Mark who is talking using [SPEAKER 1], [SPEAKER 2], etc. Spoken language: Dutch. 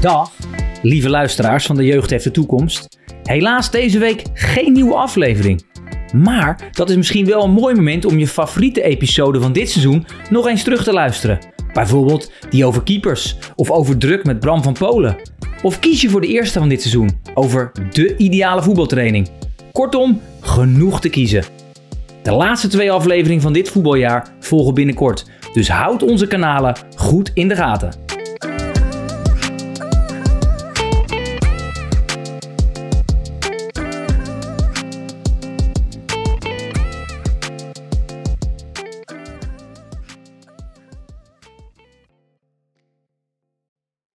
[SPEAKER 1] Dag, lieve luisteraars van de Jeugd heeft de toekomst. Helaas deze week geen nieuwe aflevering. Maar dat is misschien wel een mooi moment om je favoriete episode van dit seizoen nog eens terug te luisteren. Bijvoorbeeld die over keepers of over druk met Bram van Polen. Of kies je voor de eerste van dit seizoen over de ideale voetbaltraining. Kortom, genoeg te kiezen. De laatste twee afleveringen van dit voetbaljaar volgen binnenkort, dus houd onze kanalen goed in de gaten.